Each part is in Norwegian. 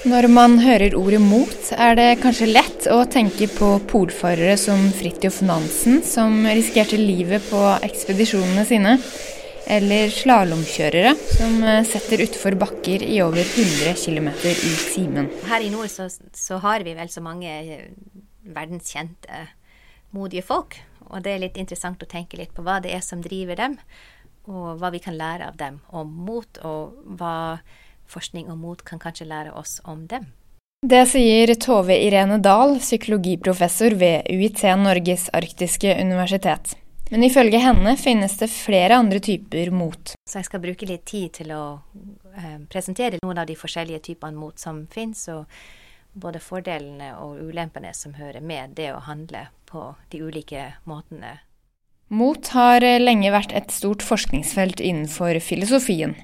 Når man hører ordet mot, er det kanskje lett å tenke på polfarere som Fridtjof Nansen, som risikerte livet på ekspedisjonene sine. Eller slalåmkjørere som eh, setter utfor bakker i over 100 km i timen. Her i nord så, så, har vi vel så mange eh, verdenskjente, modige folk. Og det er litt interessant å tenke litt på hva det er som driver dem, og hva vi kan lære av dem om mot, og hva forskning og mot kan kanskje lære oss om dem. Det sier Tove Irene Dahl, psykologiprofessor ved UiT Norges arktiske universitet. Men ifølge henne finnes det flere andre typer mot. Så jeg skal bruke litt tid til å eh, presentere noen av de forskjellige typene mot som finnes, og både fordelene og ulempene som hører med det å handle på de ulike måtene. Mot har lenge vært et stort forskningsfelt innenfor filosofien.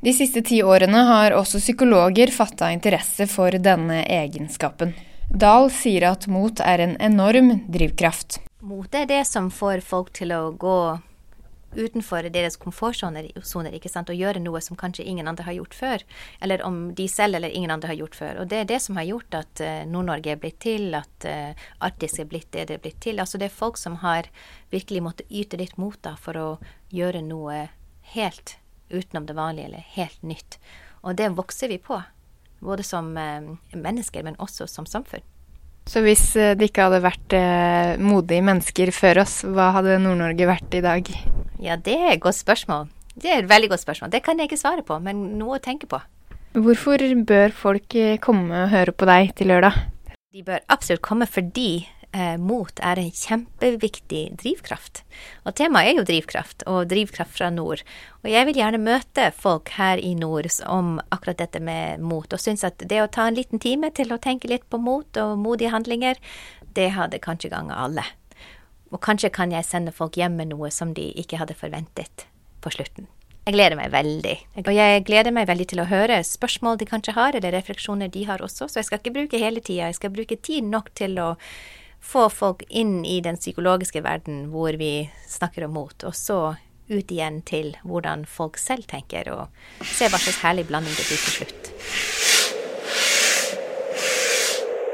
De siste ti årene har også psykologer fatta interesse for denne egenskapen. Dahl sier at mot er en enorm drivkraft. Mot er det som får folk til å gå utenfor deres komfortsoner og gjøre noe som kanskje ingen andre har gjort før. Eller om de selv eller ingen andre har gjort før. Og det er det som har gjort at uh, Nord-Norge er blitt til, at uh, Arktis er blitt det det er blitt til. Altså det er folk som har virkelig måttet yte litt mot da, for å gjøre noe helt utenom det vanlige eller helt nytt. Og det vokser vi på, både som eh, mennesker, men også som samfunn. Så hvis eh, det ikke hadde vært eh, modige mennesker før oss, hva hadde Nord-Norge vært i dag? Ja, det er et godt spørsmål. Det er et veldig godt spørsmål. Det kan jeg ikke svare på, men noe å tenke på. Hvorfor bør folk komme og høre på deg til lørdag? De bør absolutt komme fordi eh, mot er en kjempeviktig drivkraft. Og temaet er jo drivkraft, og drivkraft fra nord. Og jeg vil gjerne møte folk her i nord om akkurat dette med mot, og syns at det å ta en liten time til å tenke litt på mot og modige handlinger, det hadde kanskje ganga alle. Og kanskje kan jeg sende folk hjem med noe som de ikke hadde forventet på slutten. Jeg gleder meg veldig. Og jeg gleder meg veldig til å høre spørsmål de kanskje har, eller refleksjoner de har også, så jeg skal ikke bruke hele tida. Jeg skal bruke tid nok til å få folk inn i den psykologiske verden hvor vi snakker om mot, og så ut igjen til hvordan folk selv tenker, og se hva slags herlig blanding det blir til slutt.